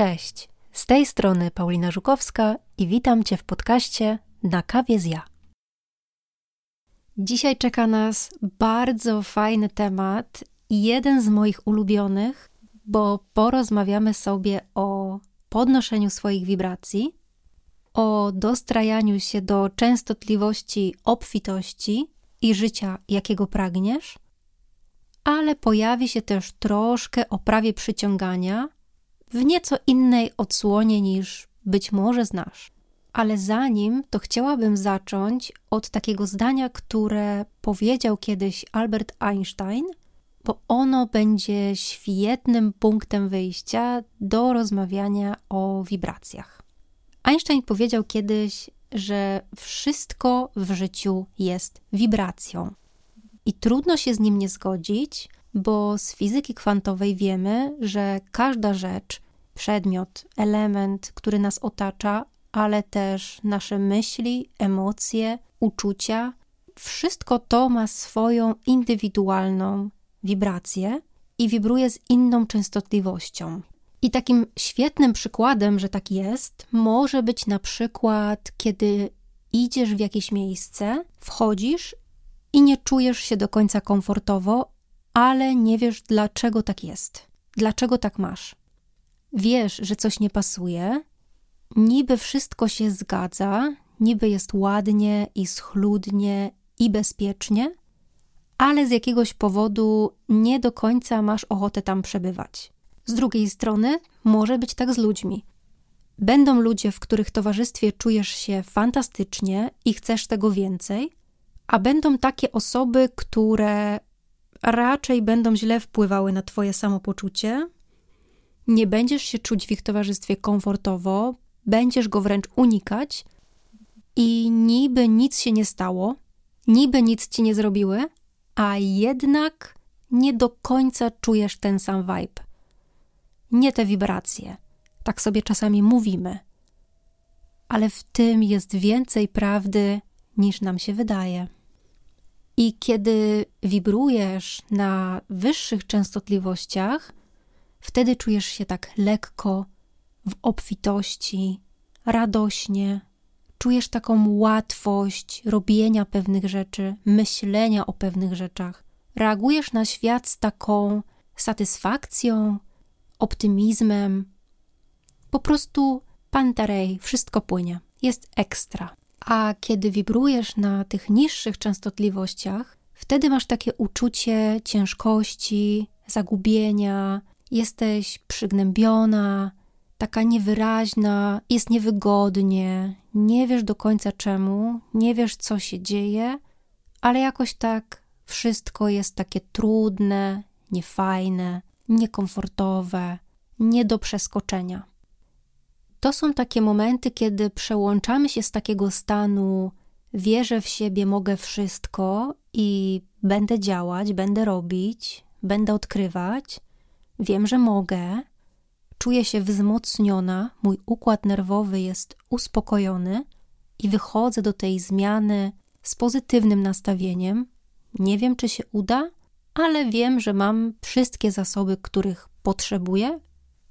Cześć, z tej strony Paulina Żukowska i witam Cię w podcaście Na kawie z ja. Dzisiaj czeka nas bardzo fajny temat i jeden z moich ulubionych, bo porozmawiamy sobie o podnoszeniu swoich wibracji, o dostrajaniu się do częstotliwości obfitości i życia, jakiego pragniesz, ale pojawi się też troszkę o prawie przyciągania w nieco innej odsłonie niż być może znasz. Ale zanim, to chciałabym zacząć od takiego zdania, które powiedział kiedyś Albert Einstein, bo ono będzie świetnym punktem wyjścia do rozmawiania o wibracjach. Einstein powiedział kiedyś, że wszystko w życiu jest wibracją. I trudno się z nim nie zgodzić, bo z fizyki kwantowej wiemy, że każda rzecz, przedmiot, element, który nas otacza, ale też nasze myśli, emocje, uczucia, wszystko to ma swoją indywidualną wibrację i wibruje z inną częstotliwością. I takim świetnym przykładem, że tak jest, może być na przykład, kiedy idziesz w jakieś miejsce, wchodzisz i nie czujesz się do końca komfortowo, ale nie wiesz, dlaczego tak jest, dlaczego tak masz. Wiesz, że coś nie pasuje, niby wszystko się zgadza, niby jest ładnie i schludnie i bezpiecznie, ale z jakiegoś powodu nie do końca masz ochotę tam przebywać. Z drugiej strony, może być tak z ludźmi. Będą ludzie, w których towarzystwie czujesz się fantastycznie i chcesz tego więcej, a będą takie osoby, które raczej będą źle wpływały na Twoje samopoczucie. Nie będziesz się czuć w ich towarzystwie komfortowo, będziesz go wręcz unikać i niby nic się nie stało, niby nic ci nie zrobiły, a jednak nie do końca czujesz ten sam vibe. Nie te wibracje. Tak sobie czasami mówimy. Ale w tym jest więcej prawdy niż nam się wydaje. I kiedy wibrujesz na wyższych częstotliwościach, wtedy czujesz się tak lekko, w obfitości, radośnie. Czujesz taką łatwość robienia pewnych rzeczy, myślenia o pewnych rzeczach. Reagujesz na świat z taką satysfakcją, optymizmem. Po prostu pantarej, wszystko płynie, jest ekstra. A kiedy wibrujesz na tych niższych częstotliwościach, wtedy masz takie uczucie ciężkości, zagubienia, jesteś przygnębiona, taka niewyraźna, jest niewygodnie, nie wiesz do końca czemu, nie wiesz co się dzieje, ale jakoś tak wszystko jest takie trudne, niefajne, niekomfortowe, nie do przeskoczenia. To są takie momenty, kiedy przełączamy się z takiego stanu wierzę w siebie, mogę wszystko i będę działać, będę robić, będę odkrywać, wiem, że mogę, czuję się wzmocniona, mój układ nerwowy jest uspokojony i wychodzę do tej zmiany z pozytywnym nastawieniem. Nie wiem, czy się uda, ale wiem, że mam wszystkie zasoby, których potrzebuję,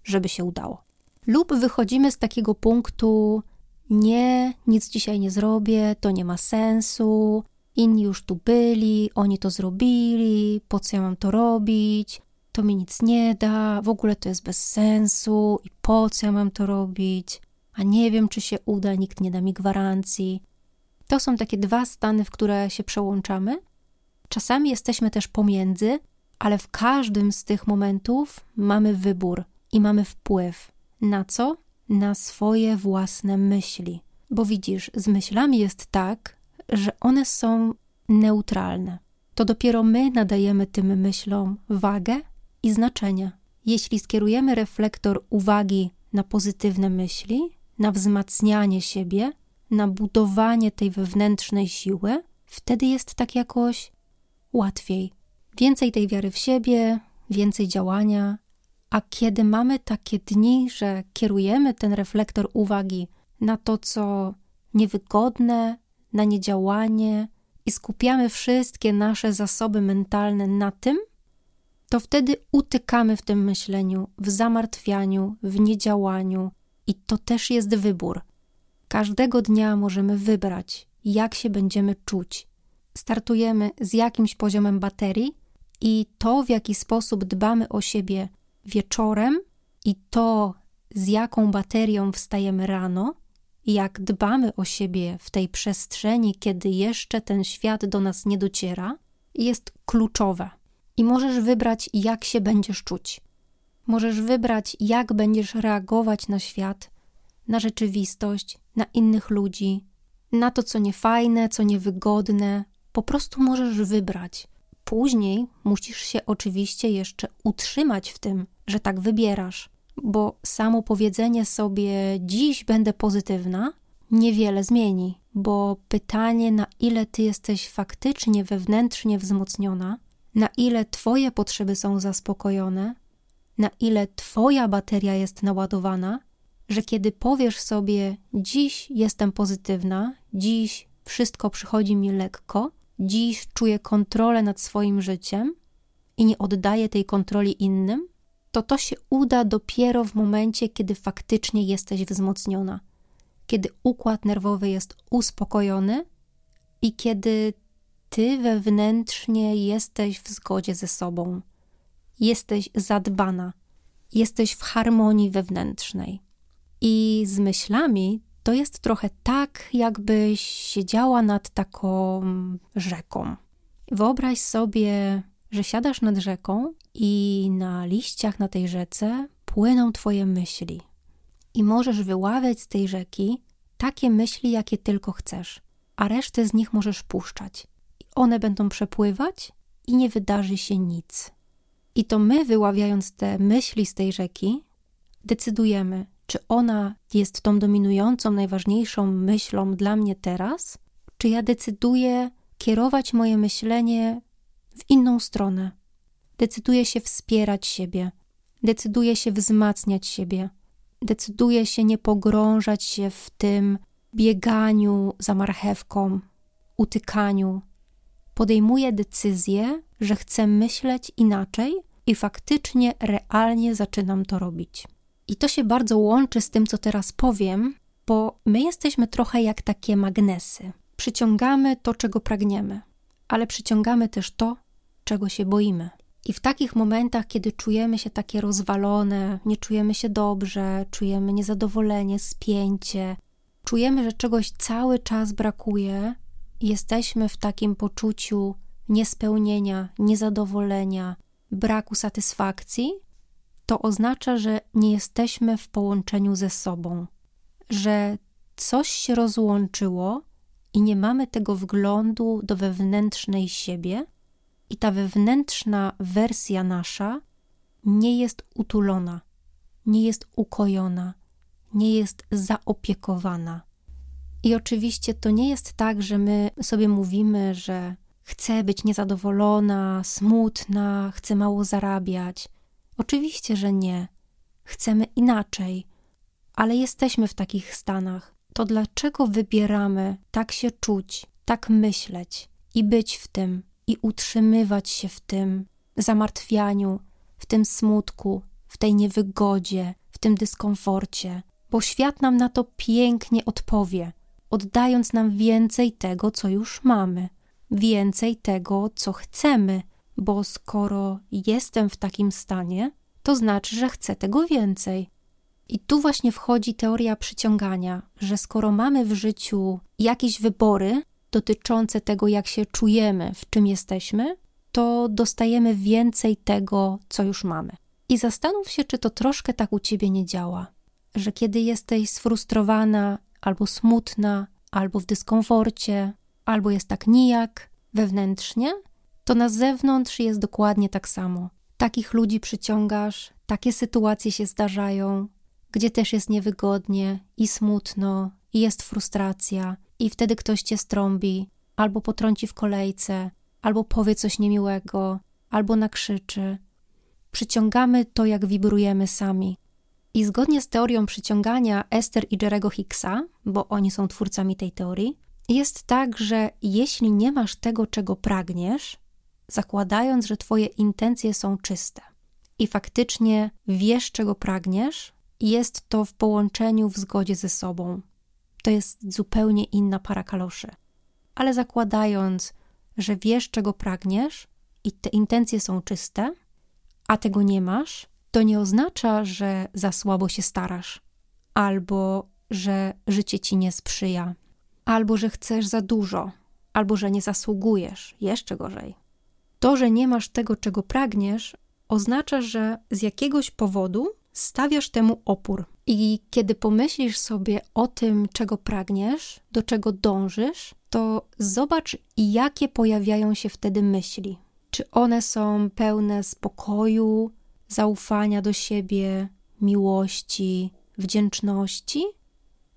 żeby się udało. Lub wychodzimy z takiego punktu: Nie, nic dzisiaj nie zrobię, to nie ma sensu, inni już tu byli, oni to zrobili, po co ja mam to robić, to mi nic nie da, w ogóle to jest bez sensu i po co ja mam to robić, a nie wiem, czy się uda, nikt nie da mi gwarancji. To są takie dwa stany, w które się przełączamy. Czasami jesteśmy też pomiędzy, ale w każdym z tych momentów mamy wybór i mamy wpływ. Na co? Na swoje własne myśli. Bo widzisz, z myślami jest tak, że one są neutralne. To dopiero my nadajemy tym myślom wagę i znaczenie. Jeśli skierujemy reflektor uwagi na pozytywne myśli, na wzmacnianie siebie, na budowanie tej wewnętrznej siły, wtedy jest tak jakoś łatwiej. Więcej tej wiary w siebie, więcej działania, a kiedy mamy takie dni, że kierujemy ten reflektor uwagi na to, co niewygodne, na niedziałanie i skupiamy wszystkie nasze zasoby mentalne na tym, to wtedy utykamy w tym myśleniu, w zamartwianiu, w niedziałaniu, i to też jest wybór. Każdego dnia możemy wybrać, jak się będziemy czuć. Startujemy z jakimś poziomem baterii, i to, w jaki sposób dbamy o siebie wieczorem, i to, z jaką baterią wstajemy rano, jak dbamy o siebie w tej przestrzeni, kiedy jeszcze ten świat do nas nie dociera, jest kluczowe. I możesz wybrać, jak się będziesz czuć. Możesz wybrać, jak będziesz reagować na świat, na rzeczywistość, na innych ludzi, na to, co niefajne, co niewygodne. Po prostu możesz wybrać. Później musisz się oczywiście jeszcze utrzymać w tym, że tak wybierasz, bo samo powiedzenie sobie dziś będę pozytywna niewiele zmieni, bo pytanie, na ile ty jesteś faktycznie wewnętrznie wzmocniona, na ile twoje potrzeby są zaspokojone, na ile twoja bateria jest naładowana, że kiedy powiesz sobie: Dziś jestem pozytywna, dziś wszystko przychodzi mi lekko, dziś czuję kontrolę nad swoim życiem i nie oddaję tej kontroli innym, to to się uda dopiero w momencie, kiedy faktycznie jesteś wzmocniona, kiedy układ nerwowy jest uspokojony i kiedy ty wewnętrznie jesteś w zgodzie ze sobą, jesteś zadbana, jesteś w harmonii wewnętrznej. I z myślami to jest trochę tak, jakbyś siedziała nad taką rzeką. Wyobraź sobie, że siadasz nad rzeką i na liściach na tej rzece płyną Twoje myśli. I możesz wyławiać z tej rzeki takie myśli, jakie tylko chcesz, a resztę z nich możesz puszczać. I one będą przepływać i nie wydarzy się nic. I to my, wyławiając te myśli z tej rzeki, decydujemy, czy ona jest tą dominującą, najważniejszą myślą dla mnie teraz, czy ja decyduję kierować moje myślenie w inną stronę. Decyduję się wspierać siebie, decyduję się wzmacniać siebie, decyduję się nie pogrążać się w tym bieganiu za marchewką, utykaniu. Podejmuję decyzję, że chcę myśleć inaczej i faktycznie, realnie zaczynam to robić. I to się bardzo łączy z tym, co teraz powiem, bo my jesteśmy trochę jak takie magnesy. Przyciągamy to, czego pragniemy, ale przyciągamy też to, czego się boimy. I w takich momentach, kiedy czujemy się takie rozwalone, nie czujemy się dobrze, czujemy niezadowolenie, spięcie, czujemy, że czegoś cały czas brakuje, jesteśmy w takim poczuciu niespełnienia, niezadowolenia, braku satysfakcji, to oznacza, że nie jesteśmy w połączeniu ze sobą, że coś się rozłączyło i nie mamy tego wglądu do wewnętrznej siebie, i ta wewnętrzna wersja nasza nie jest utulona, nie jest ukojona, nie jest zaopiekowana. I oczywiście to nie jest tak, że my sobie mówimy, że chcę być niezadowolona, smutna, chcę mało zarabiać Oczywiście, że nie. Chcemy inaczej, ale jesteśmy w takich stanach. To dlaczego wybieramy tak się czuć, tak myśleć i być w tym, i utrzymywać się w tym zamartwianiu, w tym smutku, w tej niewygodzie, w tym dyskomforcie? Bo świat nam na to pięknie odpowie, oddając nam więcej tego, co już mamy, więcej tego, co chcemy, bo skoro jestem w takim stanie, to znaczy, że chcę tego więcej. I tu właśnie wchodzi teoria przyciągania, że skoro mamy w życiu jakieś wybory dotyczące tego, jak się czujemy, w czym jesteśmy, to dostajemy więcej tego, co już mamy. I zastanów się, czy to troszkę tak u ciebie nie działa, że kiedy jesteś sfrustrowana, albo smutna, albo w dyskomforcie, albo jest tak nijak wewnętrznie, to na zewnątrz jest dokładnie tak samo. Takich ludzi przyciągasz, takie sytuacje się zdarzają, gdzie też jest niewygodnie i smutno, i jest frustracja, i wtedy ktoś cię strąbi, albo potrąci w kolejce, albo powie coś niemiłego, albo nakrzyczy. Przyciągamy to, jak wibrujemy sami. I zgodnie z teorią przyciągania Esther i Jerego Hicksa, bo oni są twórcami tej teorii, jest tak, że jeśli nie masz tego, czego pragniesz, zakładając, że Twoje intencje są czyste i faktycznie wiesz, czego pragniesz, jest to w połączeniu w zgodzie ze sobą. To jest zupełnie inna para kaloszy. Ale zakładając, że wiesz, czego pragniesz i te intencje są czyste, a tego nie masz, to nie oznacza, że za słabo się starasz, albo że życie ci nie sprzyja, albo że chcesz za dużo, albo że nie zasługujesz, jeszcze gorzej. To, że nie masz tego, czego pragniesz, oznacza, że z jakiegoś powodu stawiasz temu opór. I kiedy pomyślisz sobie o tym, czego pragniesz, do czego dążysz, to zobacz, jakie pojawiają się wtedy myśli. Czy one są pełne spokoju, zaufania do siebie, miłości, wdzięczności?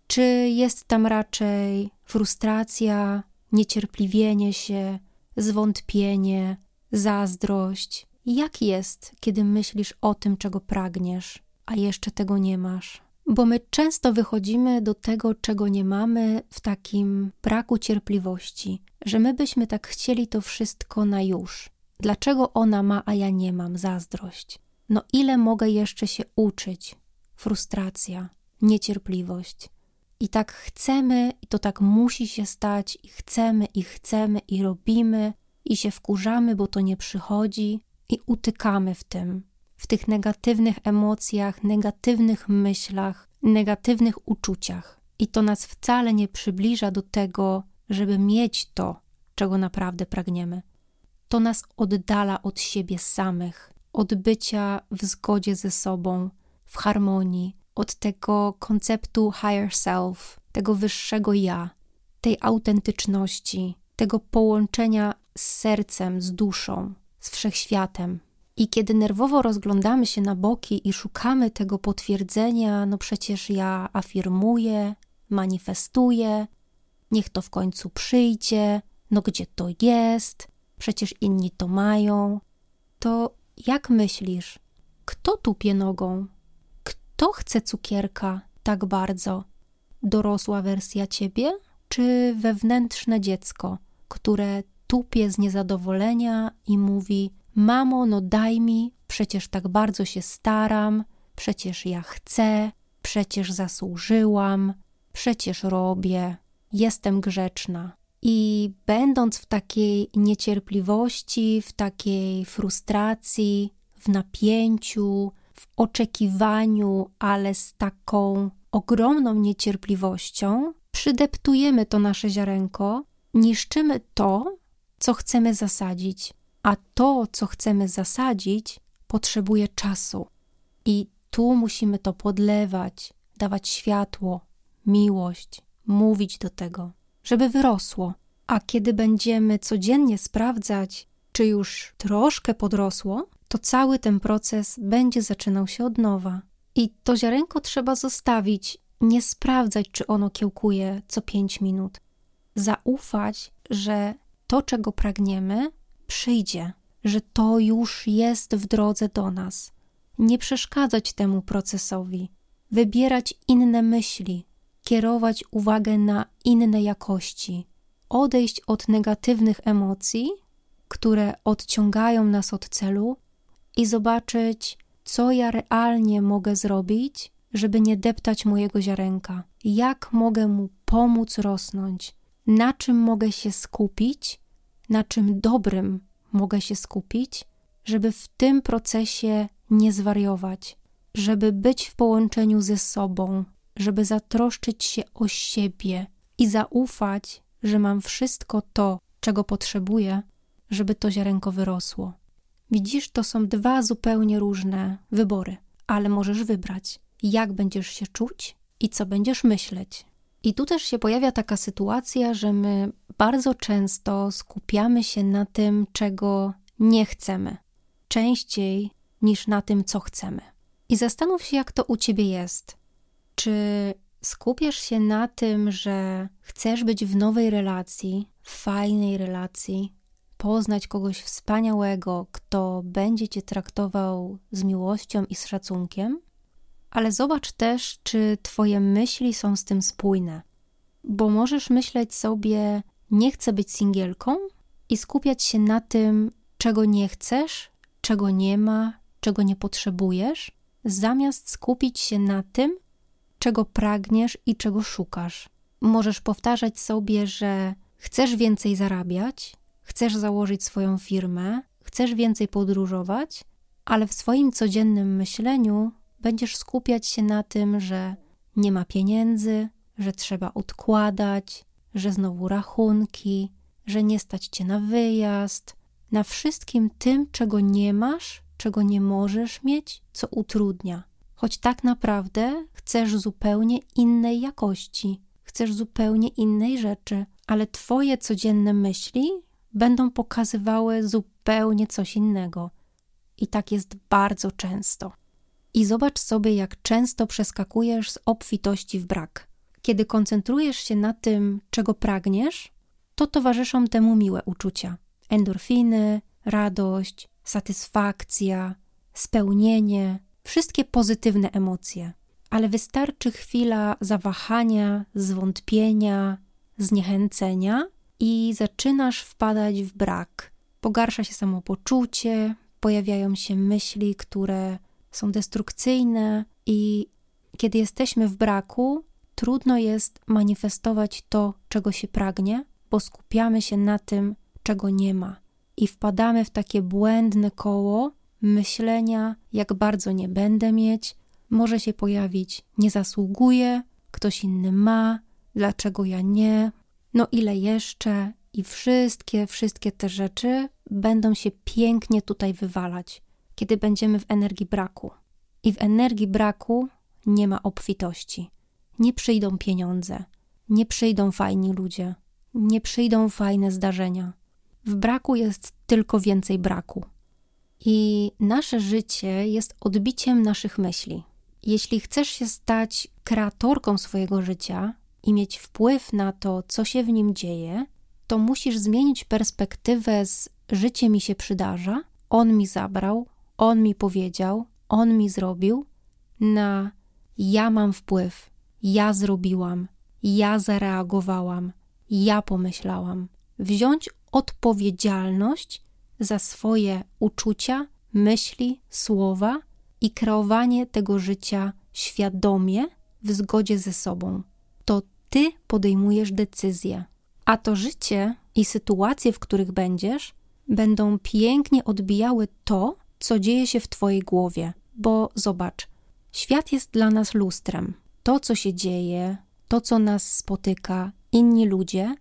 Czy jest tam raczej frustracja, niecierpliwienie się, zwątpienie, zazdrość? Jak jest, kiedy myślisz o tym, czego pragniesz, a jeszcze tego nie masz? Bo my często wychodzimy do tego, czego nie mamy, w takim braku cierpliwości, że my byśmy tak chcieli to wszystko na już. Dlaczego ona ma, a ja nie mam? Zazdrość. No ile mogę jeszcze się uczyć? Frustracja, niecierpliwość. I tak chcemy, i to tak musi się stać, i chcemy, i chcemy, i robimy, i się wkurzamy, bo to nie przychodzi, i utykamy w tym, w tych negatywnych emocjach, negatywnych myślach, negatywnych uczuciach. I to nas wcale nie przybliża do tego, żeby mieć to, czego naprawdę pragniemy. To nas oddala od siebie samych, od bycia w zgodzie ze sobą, w harmonii, od tego konceptu higher self, tego wyższego ja, tej autentyczności, tego połączenia z sercem, z duszą, z wszechświatem. I kiedy nerwowo rozglądamy się na boki i szukamy tego potwierdzenia, no przecież ja afirmuję, manifestuję, niech to w końcu przyjdzie, no gdzie to jest, przecież inni to mają, to jak myślisz, kto tupie nogą? Kto chce cukierka tak bardzo? Dorosła wersja ciebie, czy wewnętrzne dziecko, które tupie z niezadowolenia i mówi: Mamo, no daj mi, przecież tak bardzo się staram, przecież ja chcę, przecież zasłużyłam, przecież robię, jestem grzeczna. I będąc w takiej niecierpliwości, w takiej frustracji, w napięciu, w oczekiwaniu, ale z taką ogromną niecierpliwością, przydeptujemy to nasze ziarenko, niszczymy to, co chcemy zasadzić, a to, co chcemy zasadzić, potrzebuje czasu. I tu musimy to podlewać, dawać światło, miłość, mówić do tego, żeby wyrosło. A kiedy będziemy codziennie sprawdzać, czy już troszkę podrosło, to cały ten proces będzie zaczynał się od nowa. I to ziarenko trzeba zostawić, nie sprawdzać, czy ono kiełkuje co pięć minut. Zaufać, że to, czego pragniemy, przyjdzie, że to już jest w drodze do nas. Nie przeszkadzać temu procesowi, wybierać inne myśli, kierować uwagę na inne jakości, odejść od negatywnych emocji, które odciągają nas od celu i zobaczyć, co ja realnie mogę zrobić, żeby nie deptać mojego ziarenka, jak mogę mu pomóc rosnąć, na czym mogę się skupić, na czym dobrym mogę się skupić, żeby w tym procesie nie zwariować, żeby być w połączeniu ze sobą, żeby zatroszczyć się o siebie i zaufać, że mam wszystko to, czego potrzebuję, żeby to ziarenko wyrosło. Widzisz, to są dwa zupełnie różne wybory, ale możesz wybrać, jak będziesz się czuć i co będziesz myśleć. I tu też się pojawia taka sytuacja, że my bardzo często skupiamy się na tym, czego nie chcemy, częściej niż na tym, co chcemy. I zastanów się, jak to u ciebie jest. Czy skupiasz się na tym, że chcesz być w nowej relacji, w fajnej relacji, poznać kogoś wspaniałego, kto będzie cię traktował z miłością i z szacunkiem? Ale zobacz też, czy Twoje myśli są z tym spójne. Bo możesz myśleć sobie, nie chcę być singielką i skupiać się na tym, czego nie chcesz, czego nie ma, czego nie potrzebujesz, zamiast skupić się na tym, czego pragniesz i czego szukasz. Możesz powtarzać sobie, że chcesz więcej zarabiać, chcesz założyć swoją firmę, chcesz więcej podróżować, ale w swoim codziennym myśleniu będziesz skupiać się na tym, że nie ma pieniędzy, że trzeba odkładać, że znowu rachunki, że nie stać cię na wyjazd, na wszystkim tym, czego nie masz, czego nie możesz mieć, co utrudnia. Choć tak naprawdę chcesz zupełnie innej jakości, chcesz zupełnie innej rzeczy, ale twoje codzienne myśli będą pokazywały zupełnie coś innego. I tak jest bardzo często. I zobacz sobie, jak często przeskakujesz z obfitości w brak. Kiedy koncentrujesz się na tym, czego pragniesz, to towarzyszą temu miłe uczucia. Endorfiny, radość, satysfakcja, spełnienie, wszystkie pozytywne emocje. Ale wystarczy chwila zawahania, zwątpienia, zniechęcenia i zaczynasz wpadać w brak. Pogarsza się samopoczucie, pojawiają się myśli, które są destrukcyjne, i kiedy jesteśmy w braku, trudno jest manifestować to, czego się pragnie, bo skupiamy się na tym, czego nie ma. I wpadamy w takie błędne koło myślenia, jak bardzo nie będę mieć, może się pojawić, nie zasługuję, ktoś inny ma, dlaczego ja nie, no ile jeszcze, i wszystkie, wszystkie te rzeczy będą się pięknie tutaj wywalać, kiedy będziemy w energii braku. I w energii braku nie ma obfitości. Nie przyjdą pieniądze, nie przyjdą fajni ludzie, nie przyjdą fajne zdarzenia. W braku jest tylko więcej braku. I nasze życie jest odbiciem naszych myśli. Jeśli chcesz się stać kreatorką swojego życia i mieć wpływ na to, co się w nim dzieje, to musisz zmienić perspektywę z życie mi się przydarza, on mi zabrał, on mi powiedział, on mi zrobił, na ja mam wpływ, ja zrobiłam, ja zareagowałam, ja pomyślałam. Wziąć odpowiedzialność za swoje uczucia, myśli, słowa i kreowanie tego życia świadomie, w zgodzie ze sobą. To ty podejmujesz decyzję, a to życie i sytuacje, w których będziesz, będą pięknie odbijały to, co dzieje się w twojej głowie. Bo zobacz, świat jest dla nas lustrem. To, co się dzieje, to, co nas spotyka, inni ludzie,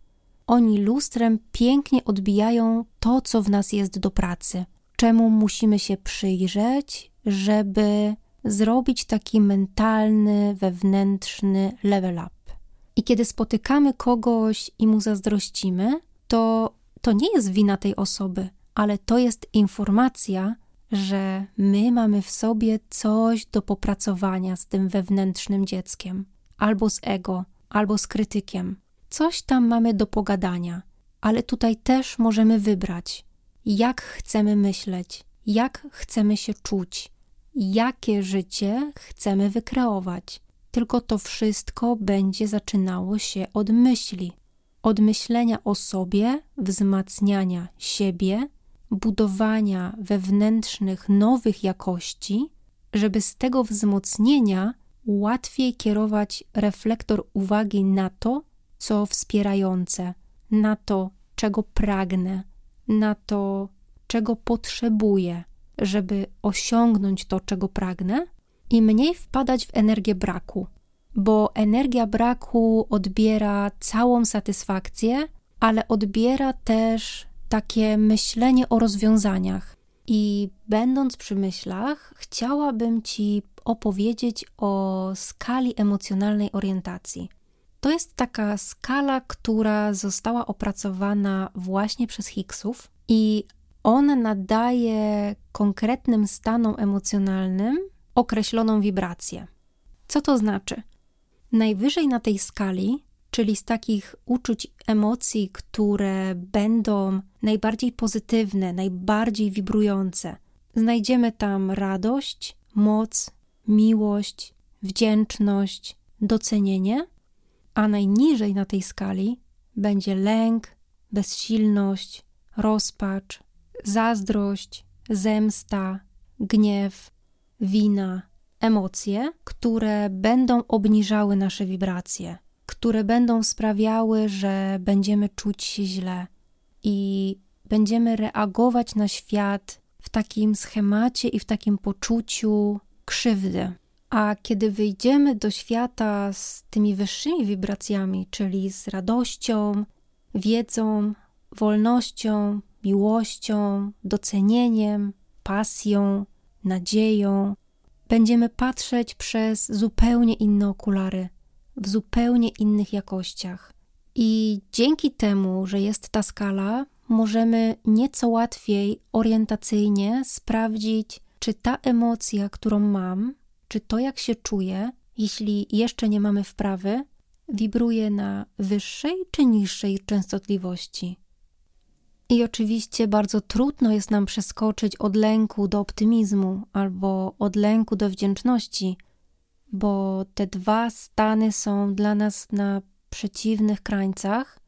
oni lustrem pięknie odbijają to, co w nas jest do pracy. Czemu musimy się przyjrzeć, żeby zrobić taki mentalny, wewnętrzny level up. I kiedy spotykamy kogoś i mu zazdrościmy, to to nie jest wina tej osoby, ale to jest informacja, że my mamy w sobie coś do popracowania z tym wewnętrznym dzieckiem, albo z ego, albo z krytykiem. Coś tam mamy do pogadania, ale tutaj też możemy wybrać, jak chcemy myśleć, jak chcemy się czuć, jakie życie chcemy wykreować. Tylko to wszystko będzie zaczynało się od myśli, od myślenia o sobie, wzmacniania siebie, budowania wewnętrznych nowych jakości, żeby z tego wzmocnienia łatwiej kierować reflektor uwagi na to, co wspierające, na to, czego pragnę, na to, czego potrzebuję, żeby osiągnąć to, czego pragnę, i mniej wpadać w energię braku, bo energia braku odbiera całą satysfakcję, ale odbiera też takie myślenie o rozwiązaniach. I będąc przy myślach, chciałabym Ci opowiedzieć o skali emocjonalnej orientacji. To jest taka skala, która została opracowana właśnie przez Higgsów i ona nadaje konkretnym stanom emocjonalnym określoną wibrację. Co to znaczy? Najwyżej na tej skali, czyli z takich uczuć, emocji, które będą najbardziej pozytywne, najbardziej wibrujące, znajdziemy tam radość, moc, miłość, wdzięczność, docenienie, a najniżej na tej skali będzie lęk, bezsilność, rozpacz, zazdrość, zemsta, gniew, wina, emocje, które będą obniżały nasze wibracje, które będą sprawiały, że będziemy czuć się źle i będziemy reagować na świat w takim schemacie i w takim poczuciu krzywdy. A kiedy wyjdziemy do świata z tymi wyższymi wibracjami, czyli z radością, wiedzą, wolnością, miłością, docenieniem, pasją, nadzieją, będziemy patrzeć przez zupełnie inne okulary, w zupełnie innych jakościach. I dzięki temu, że jest ta skala, możemy nieco łatwiej orientacyjnie sprawdzić, czy ta emocja, którą mam, czy to, jak się czuję, jeśli jeszcze nie mamy wprawy, wibruje na wyższej czy niższej częstotliwości. I oczywiście bardzo trudno jest nam przeskoczyć od lęku do optymizmu albo od lęku do wdzięczności, bo te dwa stany są dla nas na przeciwnych krańcach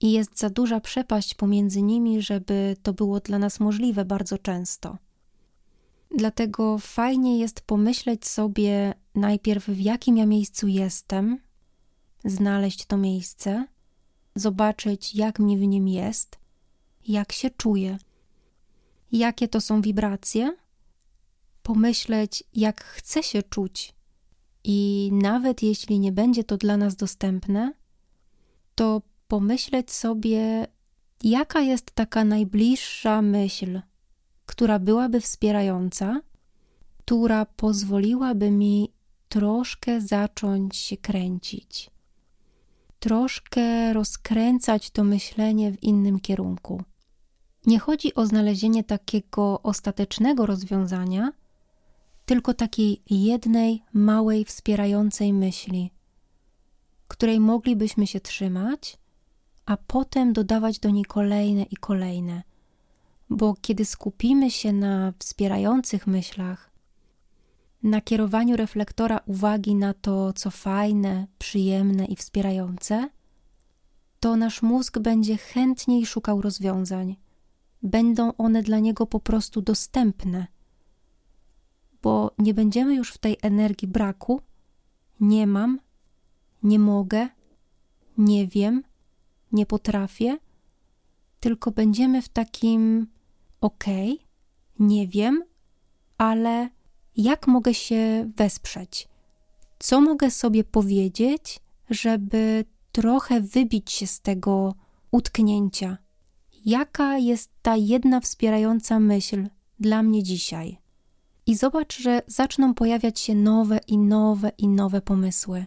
i jest za duża przepaść pomiędzy nimi, żeby to było dla nas możliwe bardzo często. Dlatego fajnie jest pomyśleć sobie najpierw, w jakim ja miejscu jestem, znaleźć to miejsce, zobaczyć, jak mi w nim jest, jak się czuję, jakie to są wibracje, pomyśleć, jak chcę się czuć. I nawet jeśli nie będzie to dla nas dostępne, to pomyśleć sobie, jaka jest taka najbliższa myśl, która byłaby wspierająca, która pozwoliłaby mi troszkę zacząć się kręcić, troszkę rozkręcać to myślenie w innym kierunku. Nie chodzi o znalezienie takiego ostatecznego rozwiązania, tylko takiej jednej małej wspierającej myśli, której moglibyśmy się trzymać, a potem dodawać do niej kolejne i kolejne. Bo kiedy skupimy się na wspierających myślach, na kierowaniu reflektora uwagi na to, co fajne, przyjemne i wspierające, to nasz mózg będzie chętniej szukał rozwiązań. Będą one dla niego po prostu dostępne, bo nie będziemy już w tej energii braku, nie mam, nie mogę, nie wiem, nie potrafię, tylko będziemy w takim okej, okay, nie wiem, ale jak mogę się wesprzeć? Co mogę sobie powiedzieć, żeby trochę wybić się z tego utknięcia? Jaka jest ta jedna wspierająca myśl dla mnie dzisiaj? I zobacz, że zaczną pojawiać się nowe i nowe i nowe pomysły.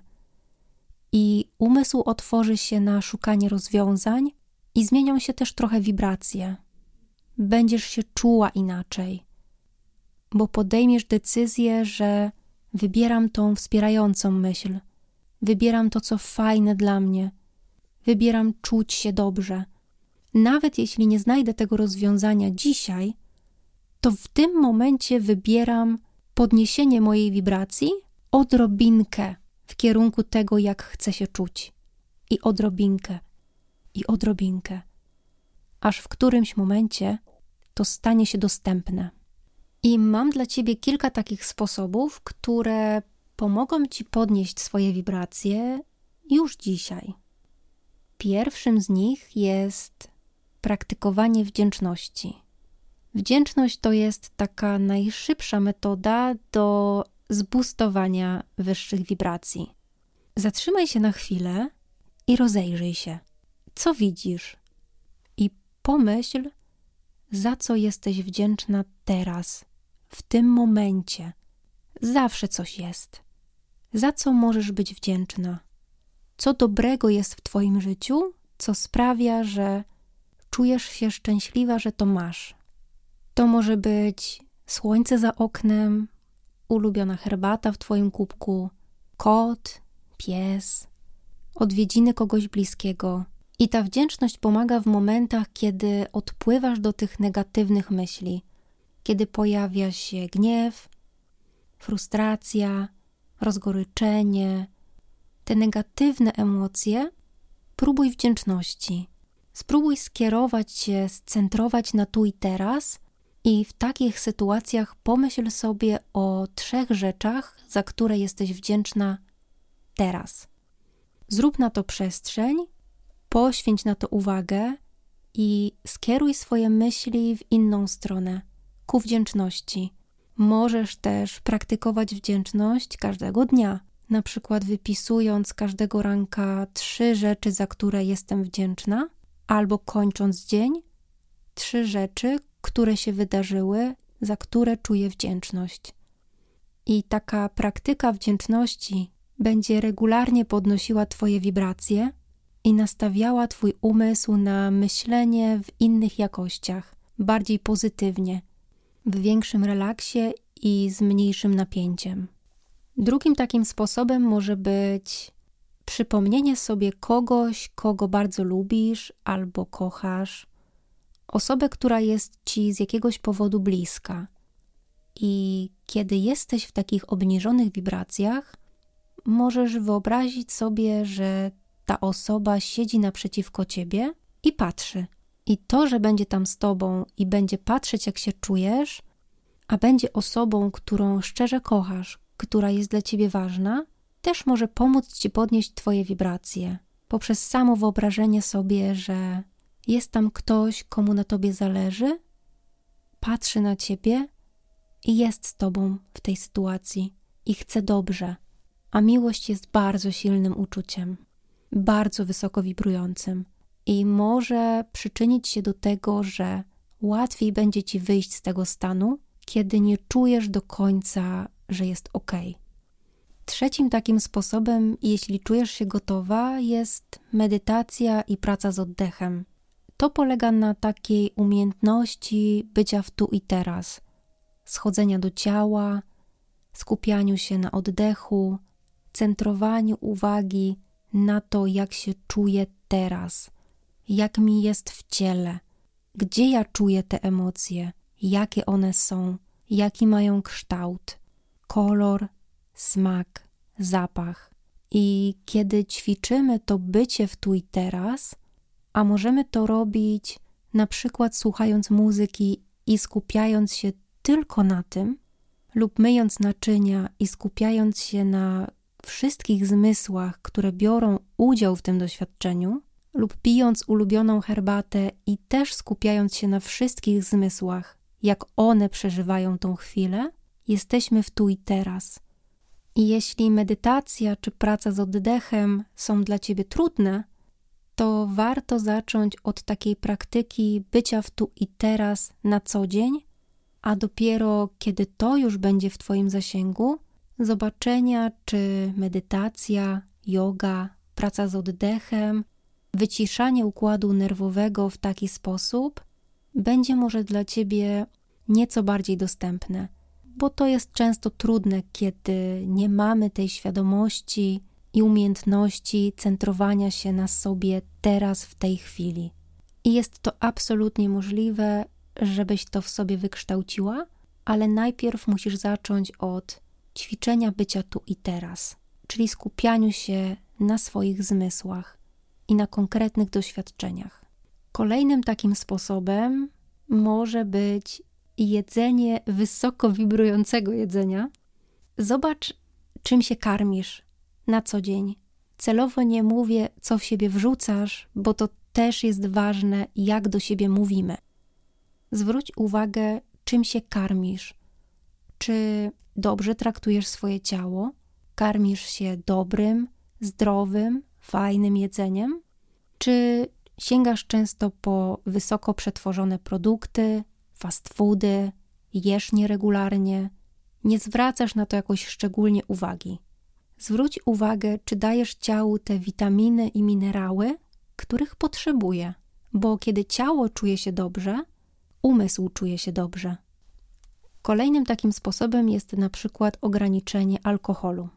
I umysł otworzy się na szukanie rozwiązań, i zmienią się też trochę wibracje. Będziesz się czuła inaczej bo podejmiesz decyzję, że wybieram tą wspierającą myśl, wybieram to, co fajne dla mnie, wybieram czuć się dobrze. Nawet jeśli nie znajdę tego rozwiązania dzisiaj, to w tym momencie wybieram podniesienie mojej wibracji odrobinkę w kierunku tego, jak chcę się czuć. I odrobinkę, i odrobinkę, aż w którymś momencie to stanie się dostępne. I mam dla Ciebie kilka takich sposobów, które pomogą Ci podnieść swoje wibracje już dzisiaj. Pierwszym z nich jest praktykowanie wdzięczności. Wdzięczność to jest taka najszybsza metoda do zbustowania wyższych wibracji. Zatrzymaj się na chwilę i rozejrzyj się. Co widzisz? I pomyśl, za co jesteś wdzięczna teraz, w tym momencie. Zawsze coś jest. Za co możesz być wdzięczna? Co dobrego jest w Twoim życiu, co sprawia, że czujesz się szczęśliwa, że to masz? To może być słońce za oknem, ulubiona herbata w Twoim kubku, kot, pies, odwiedziny kogoś bliskiego. I ta wdzięczność pomaga w momentach, kiedy odpływasz do tych negatywnych myśli, kiedy pojawia się gniew, frustracja, rozgoryczenie, te negatywne emocje, próbuj wdzięczności. Spróbuj skierować się, scentrować na tu i teraz i w takich sytuacjach pomyśl sobie o trzech rzeczach, za które jesteś wdzięczna teraz. Zrób na to przestrzeń, poświęć na to uwagę i skieruj swoje myśli w inną stronę ku wdzięczności. Możesz też praktykować wdzięczność każdego dnia, na przykład wypisując każdego ranka trzy rzeczy, za które jestem wdzięczna, albo kończąc dzień, trzy rzeczy, które się wydarzyły, za które czuję wdzięczność. I taka praktyka wdzięczności będzie regularnie podnosiła Twoje wibracje i nastawiała Twój umysł na myślenie w innych jakościach, bardziej pozytywnie, w większym relaksie i z mniejszym napięciem. Drugim takim sposobem może być przypomnienie sobie kogoś, kogo bardzo lubisz albo kochasz, osobę, która jest ci z jakiegoś powodu bliska. I kiedy jesteś w takich obniżonych wibracjach, możesz wyobrazić sobie, że ta osoba siedzi naprzeciwko ciebie i patrzy. I to, że będzie tam z tobą i będzie patrzeć, jak się czujesz, a będzie osobą, którą szczerze kochasz, która jest dla ciebie ważna, też może pomóc ci podnieść twoje wibracje poprzez samo wyobrażenie sobie, że jest tam ktoś, komu na tobie zależy, patrzy na ciebie i jest z tobą w tej sytuacji i chce dobrze. A miłość jest bardzo silnym uczuciem, bardzo wysoko wibrującym i może przyczynić się do tego, że łatwiej będzie ci wyjść z tego stanu, kiedy nie czujesz do końca, że jest ok. Trzecim takim sposobem, jeśli czujesz się gotowa, jest medytacja i praca z oddechem. To polega na takiej umiejętności bycia w tu i teraz, schodzenia do ciała, skupianiu się na oddechu, centrowaniu uwagi na to, jak się czuję teraz, jak mi jest w ciele, gdzie ja czuję te emocje, jakie one są, jaki mają kształt, kolor, smak, zapach. I kiedy ćwiczymy to bycie w tu i teraz, a możemy to robić na przykład słuchając muzyki i skupiając się tylko na tym, lub myjąc naczynia i skupiając się na wszystkich zmysłach, które biorą udział w tym doświadczeniu, lub pijąc ulubioną herbatę i też skupiając się na wszystkich zmysłach, jak one przeżywają tą chwilę, jesteśmy w tu i teraz. I jeśli medytacja czy praca z oddechem są dla ciebie trudne, to warto zacząć od takiej praktyki bycia w tu i teraz na co dzień, a dopiero kiedy to już będzie w Twoim zasięgu, zobaczenia, czy medytacja, yoga, praca z oddechem, wyciszanie układu nerwowego w taki sposób będzie może dla Ciebie nieco bardziej dostępne, bo to jest często trudne, kiedy nie mamy tej świadomości i umiejętności centrowania się na sobie teraz, w tej chwili. I jest to absolutnie możliwe, żebyś to w sobie wykształciła, ale najpierw musisz zacząć od ćwiczenia bycia tu i teraz, czyli skupianiu się na swoich zmysłach i na konkretnych doświadczeniach. Kolejnym takim sposobem może być jedzenie wysoko wibrującego jedzenia. Zobacz, czym się karmisz na co dzień. Celowo nie mówię, co w siebie wrzucasz, bo to też jest ważne, jak do siebie mówimy. Zwróć uwagę, czym się karmisz. Czy dobrze traktujesz swoje ciało? Karmisz się dobrym, zdrowym, fajnym jedzeniem? Czy sięgasz często po wysoko przetworzone produkty, fast foody, jesz nieregularnie? Nie zwracasz na to jakoś szczególnie uwagi. Zwróć uwagę, czy dajesz ciału te witaminy i minerały, których potrzebuje, bo kiedy ciało czuje się dobrze, umysł czuje się dobrze. Kolejnym takim sposobem jest na przykład ograniczenie alkoholu.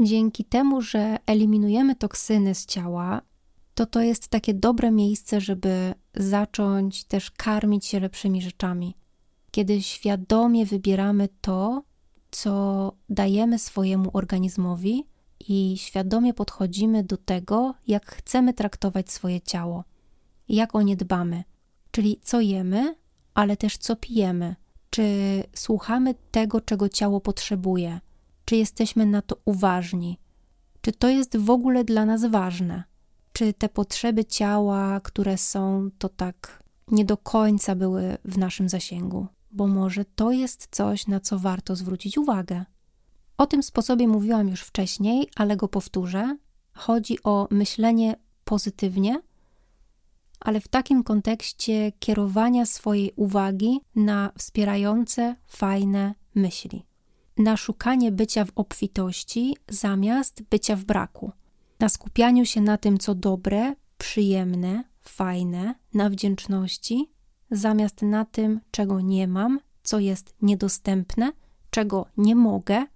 Dzięki temu, że eliminujemy toksyny z ciała, to to jest takie dobre miejsce, żeby zacząć też karmić się lepszymi rzeczami. Kiedy świadomie wybieramy to, co dajemy swojemu organizmowi i świadomie podchodzimy do tego, jak chcemy traktować swoje ciało. jak o nie dbamy. Czyli co jemy, ale też co pijemy. Czy słuchamy tego, czego ciało potrzebuje? Czy jesteśmy na to uważni? Czy to jest w ogóle dla nas ważne? Czy te potrzeby ciała, które są, to tak nie do końca były w naszym zasięgu? Bo może to jest coś, na co warto zwrócić uwagę. O tym sposobie mówiłam już wcześniej, ale go powtórzę. Chodzi o myślenie pozytywnie, ale w takim kontekście kierowania swojej uwagi na wspierające, fajne myśli. Na szukanie bycia w obfitości zamiast bycia w braku. Na skupianiu się na tym, co dobre, przyjemne, fajne, na wdzięczności, zamiast na tym, czego nie mam, co jest niedostępne, czego nie mogę,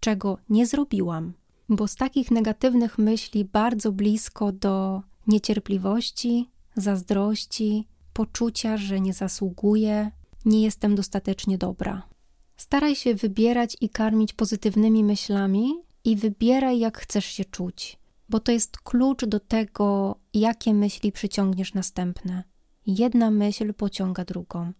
czego nie zrobiłam. Bo z takich negatywnych myśli bardzo blisko do niecierpliwości, zazdrości, poczucia, że nie zasługuję, nie jestem dostatecznie dobra. Staraj się wybierać i karmić pozytywnymi myślami i wybieraj, jak chcesz się czuć, bo to jest klucz do tego, jakie myśli przyciągniesz następne. Jedna myśl pociąga drugą.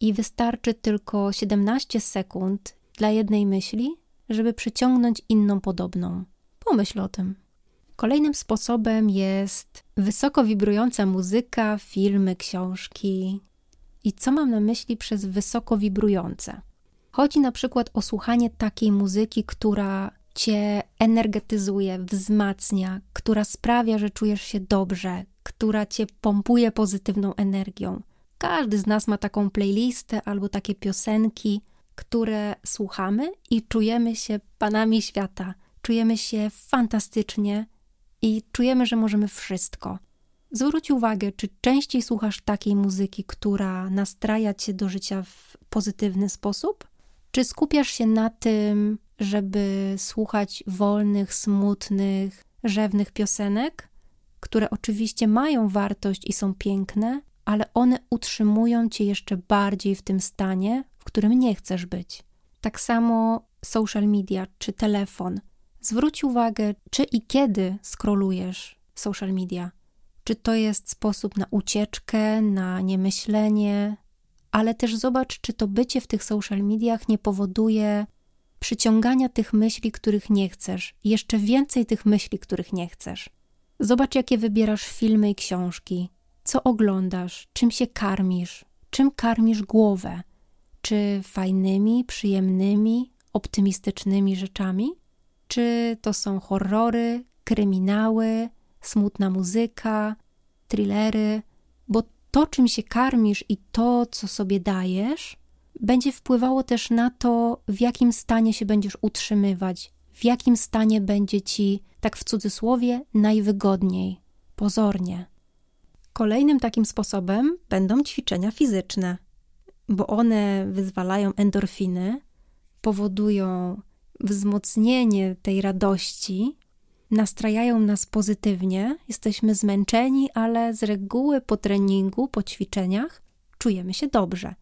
I wystarczy tylko 17 sekund dla jednej myśli, żeby przyciągnąć inną podobną. Pomyśl o tym. Kolejnym sposobem jest wysoko wibrująca muzyka, filmy, książki. I co mam na myśli przez wysoko wibrujące? Chodzi na przykład o słuchanie takiej muzyki, która cię energetyzuje, wzmacnia, która sprawia, że czujesz się dobrze, która cię pompuje pozytywną energią. Każdy z nas ma taką playlistę albo takie piosenki, które słuchamy i czujemy się panami świata. Czujemy się fantastycznie i czujemy, że możemy wszystko. Zwróć uwagę, czy częściej słuchasz takiej muzyki, która nastraja cię do życia w pozytywny sposób? Czy skupiasz się na tym, żeby słuchać wolnych, smutnych, rzewnych piosenek, które oczywiście mają wartość i są piękne, ale one utrzymują cię jeszcze bardziej w tym stanie, w którym nie chcesz być. Tak samo social media czy telefon. Zwróć uwagę, czy i kiedy skrolujesz social media. Czy to jest sposób na ucieczkę, na niemyślenie, ale też zobacz, czy to bycie w tych social mediach nie powoduje przyciągania tych myśli, których nie chcesz, jeszcze więcej tych myśli, których nie chcesz. Zobacz, jakie wybierasz filmy i książki, co oglądasz, czym się karmisz, czym karmisz głowę. Czy fajnymi, przyjemnymi, optymistycznymi rzeczami? Czy to są horrory, kryminały, smutna muzyka, thrillery? Bo to, czym się karmisz i to, co sobie dajesz, będzie wpływało też na to, w jakim stanie się będziesz utrzymywać, w jakim stanie będzie ci, tak w cudzysłowie, najwygodniej, pozornie. Kolejnym takim sposobem będą ćwiczenia fizyczne, bo one wyzwalają endorfiny, powodują wzmocnienie tej radości, nastrajają nas pozytywnie, jesteśmy zmęczeni, ale z reguły po treningu, po ćwiczeniach czujemy się dobrze.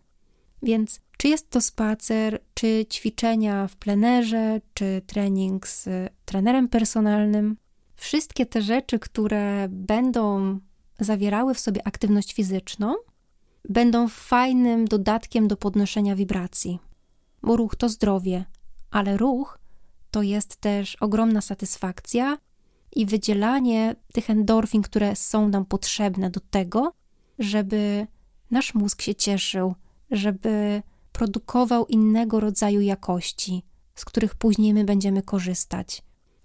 Więc czy jest to spacer, czy ćwiczenia w plenerze, czy trening z trenerem personalnym, wszystkie te rzeczy, które będą zawierały w sobie aktywność fizyczną, będą fajnym dodatkiem do podnoszenia wibracji. Bo ruch to zdrowie, ale ruch to jest też ogromna satysfakcja i wydzielanie tych endorfin, które są nam potrzebne do tego, żeby nasz mózg się cieszył, żeby produkował innego rodzaju jakości, z których później my będziemy korzystać.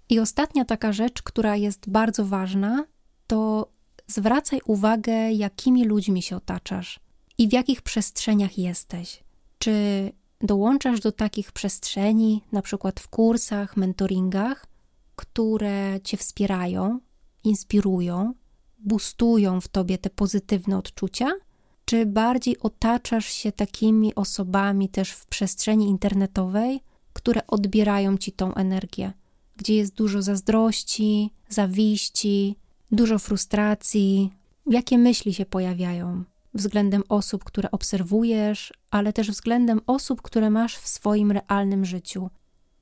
I ostatnia taka rzecz, która jest bardzo ważna, to zwracaj uwagę, jakimi ludźmi się otaczasz i w jakich przestrzeniach jesteś. Czy dołączasz do takich przestrzeni, na przykład w kursach, mentoringach, które cię wspierają, inspirują, boostują w tobie te pozytywne odczucia? Czy bardziej otaczasz się takimi osobami też w przestrzeni internetowej, które odbierają ci tą energię, gdzie jest dużo zazdrości, zawiści, dużo frustracji? Jakie myśli się pojawiają? względem osób, które obserwujesz, ale też względem osób, które masz w swoim realnym życiu.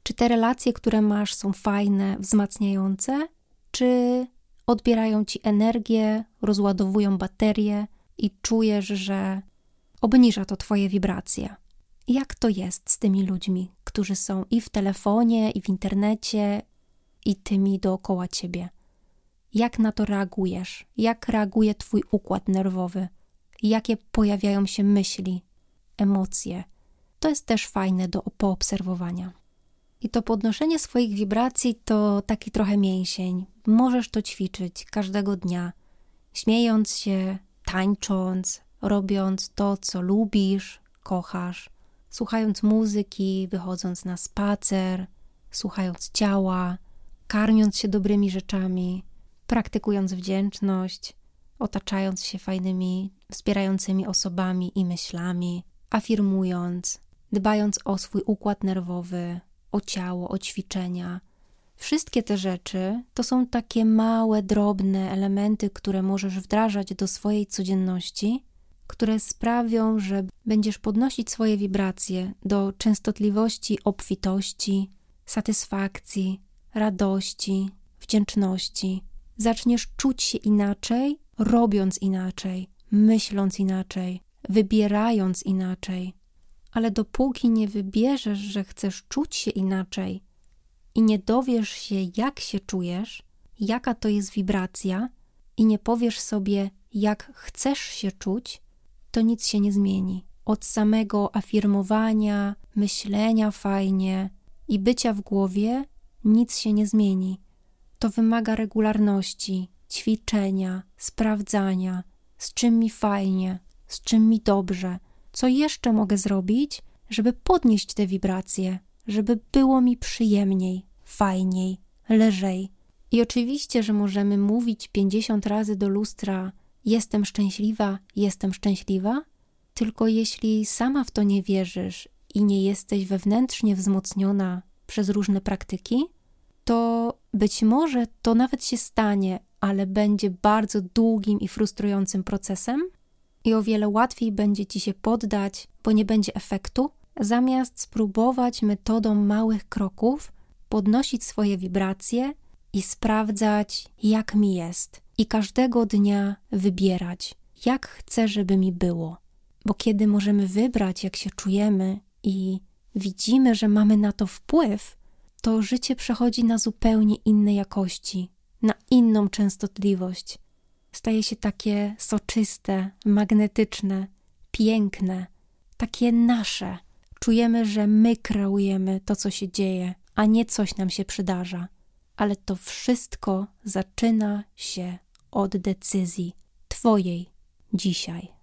Czy te relacje, które masz, są fajne, wzmacniające, czy odbierają ci energię, rozładowują baterie i czujesz, że obniża to twoje wibracje. Jak to jest z tymi ludźmi, którzy są i w telefonie, i w internecie, i tymi dookoła ciebie? Jak na to reagujesz? Jak reaguje twój układ nerwowy? Jakie pojawiają się myśli, emocje? To jest też fajne do poobserwowania. I to podnoszenie swoich wibracji to taki trochę mięsień. Możesz to ćwiczyć każdego dnia, śmiejąc się, tańcząc, robiąc to, co lubisz, kochasz, słuchając muzyki, wychodząc na spacer, słuchając ciała, karmiąc się dobrymi rzeczami, praktykując wdzięczność, otaczając się fajnymi, wspierającymi osobami i myślami, afirmując, dbając o swój układ nerwowy, o ciało, o ćwiczenia. Wszystkie te rzeczy to są takie małe, drobne elementy, które możesz wdrażać do swojej codzienności, które sprawią, że będziesz podnosić swoje wibracje do częstotliwości obfitości, satysfakcji, radości, wdzięczności. Zaczniesz czuć się inaczej, robiąc inaczej, myśląc inaczej, wybierając inaczej ale dopóki nie wybierzesz, że chcesz czuć się inaczej i nie dowiesz się, jak się czujesz, jaka to jest wibracja, i nie powiesz sobie, jak chcesz się czuć, to nic się nie zmieni. Od samego afirmowania, myślenia fajnie i bycia w głowie nic się nie zmieni. To wymaga regularności, ćwiczenia, sprawdzania, z czym mi fajnie, z czym mi dobrze co jeszcze mogę zrobić, żeby podnieść te wibracje, żeby było mi przyjemniej, fajniej, lżej. I oczywiście, że możemy mówić 50 razy do lustra: Jestem szczęśliwa, jestem szczęśliwa, tylko jeśli sama w to nie wierzysz i nie jesteś wewnętrznie wzmocniona przez różne praktyki, to być może to nawet się stanie, ale będzie bardzo długim i frustrującym procesem, i o wiele łatwiej będzie ci się poddać, bo nie będzie efektu, zamiast spróbować metodą małych kroków podnosić swoje wibracje i sprawdzać, jak mi jest, i każdego dnia wybierać, jak chcę, żeby mi było. Bo kiedy możemy wybrać, jak się czujemy i widzimy, że mamy na to wpływ, to życie przechodzi na zupełnie inne jakości, na inną częstotliwość, staje się takie soczyste, magnetyczne, piękne, takie nasze. Czujemy, że my kreujemy to, co się dzieje, a nie coś nam się przydarza. Ale to wszystko zaczyna się od decyzji Twojej dzisiaj.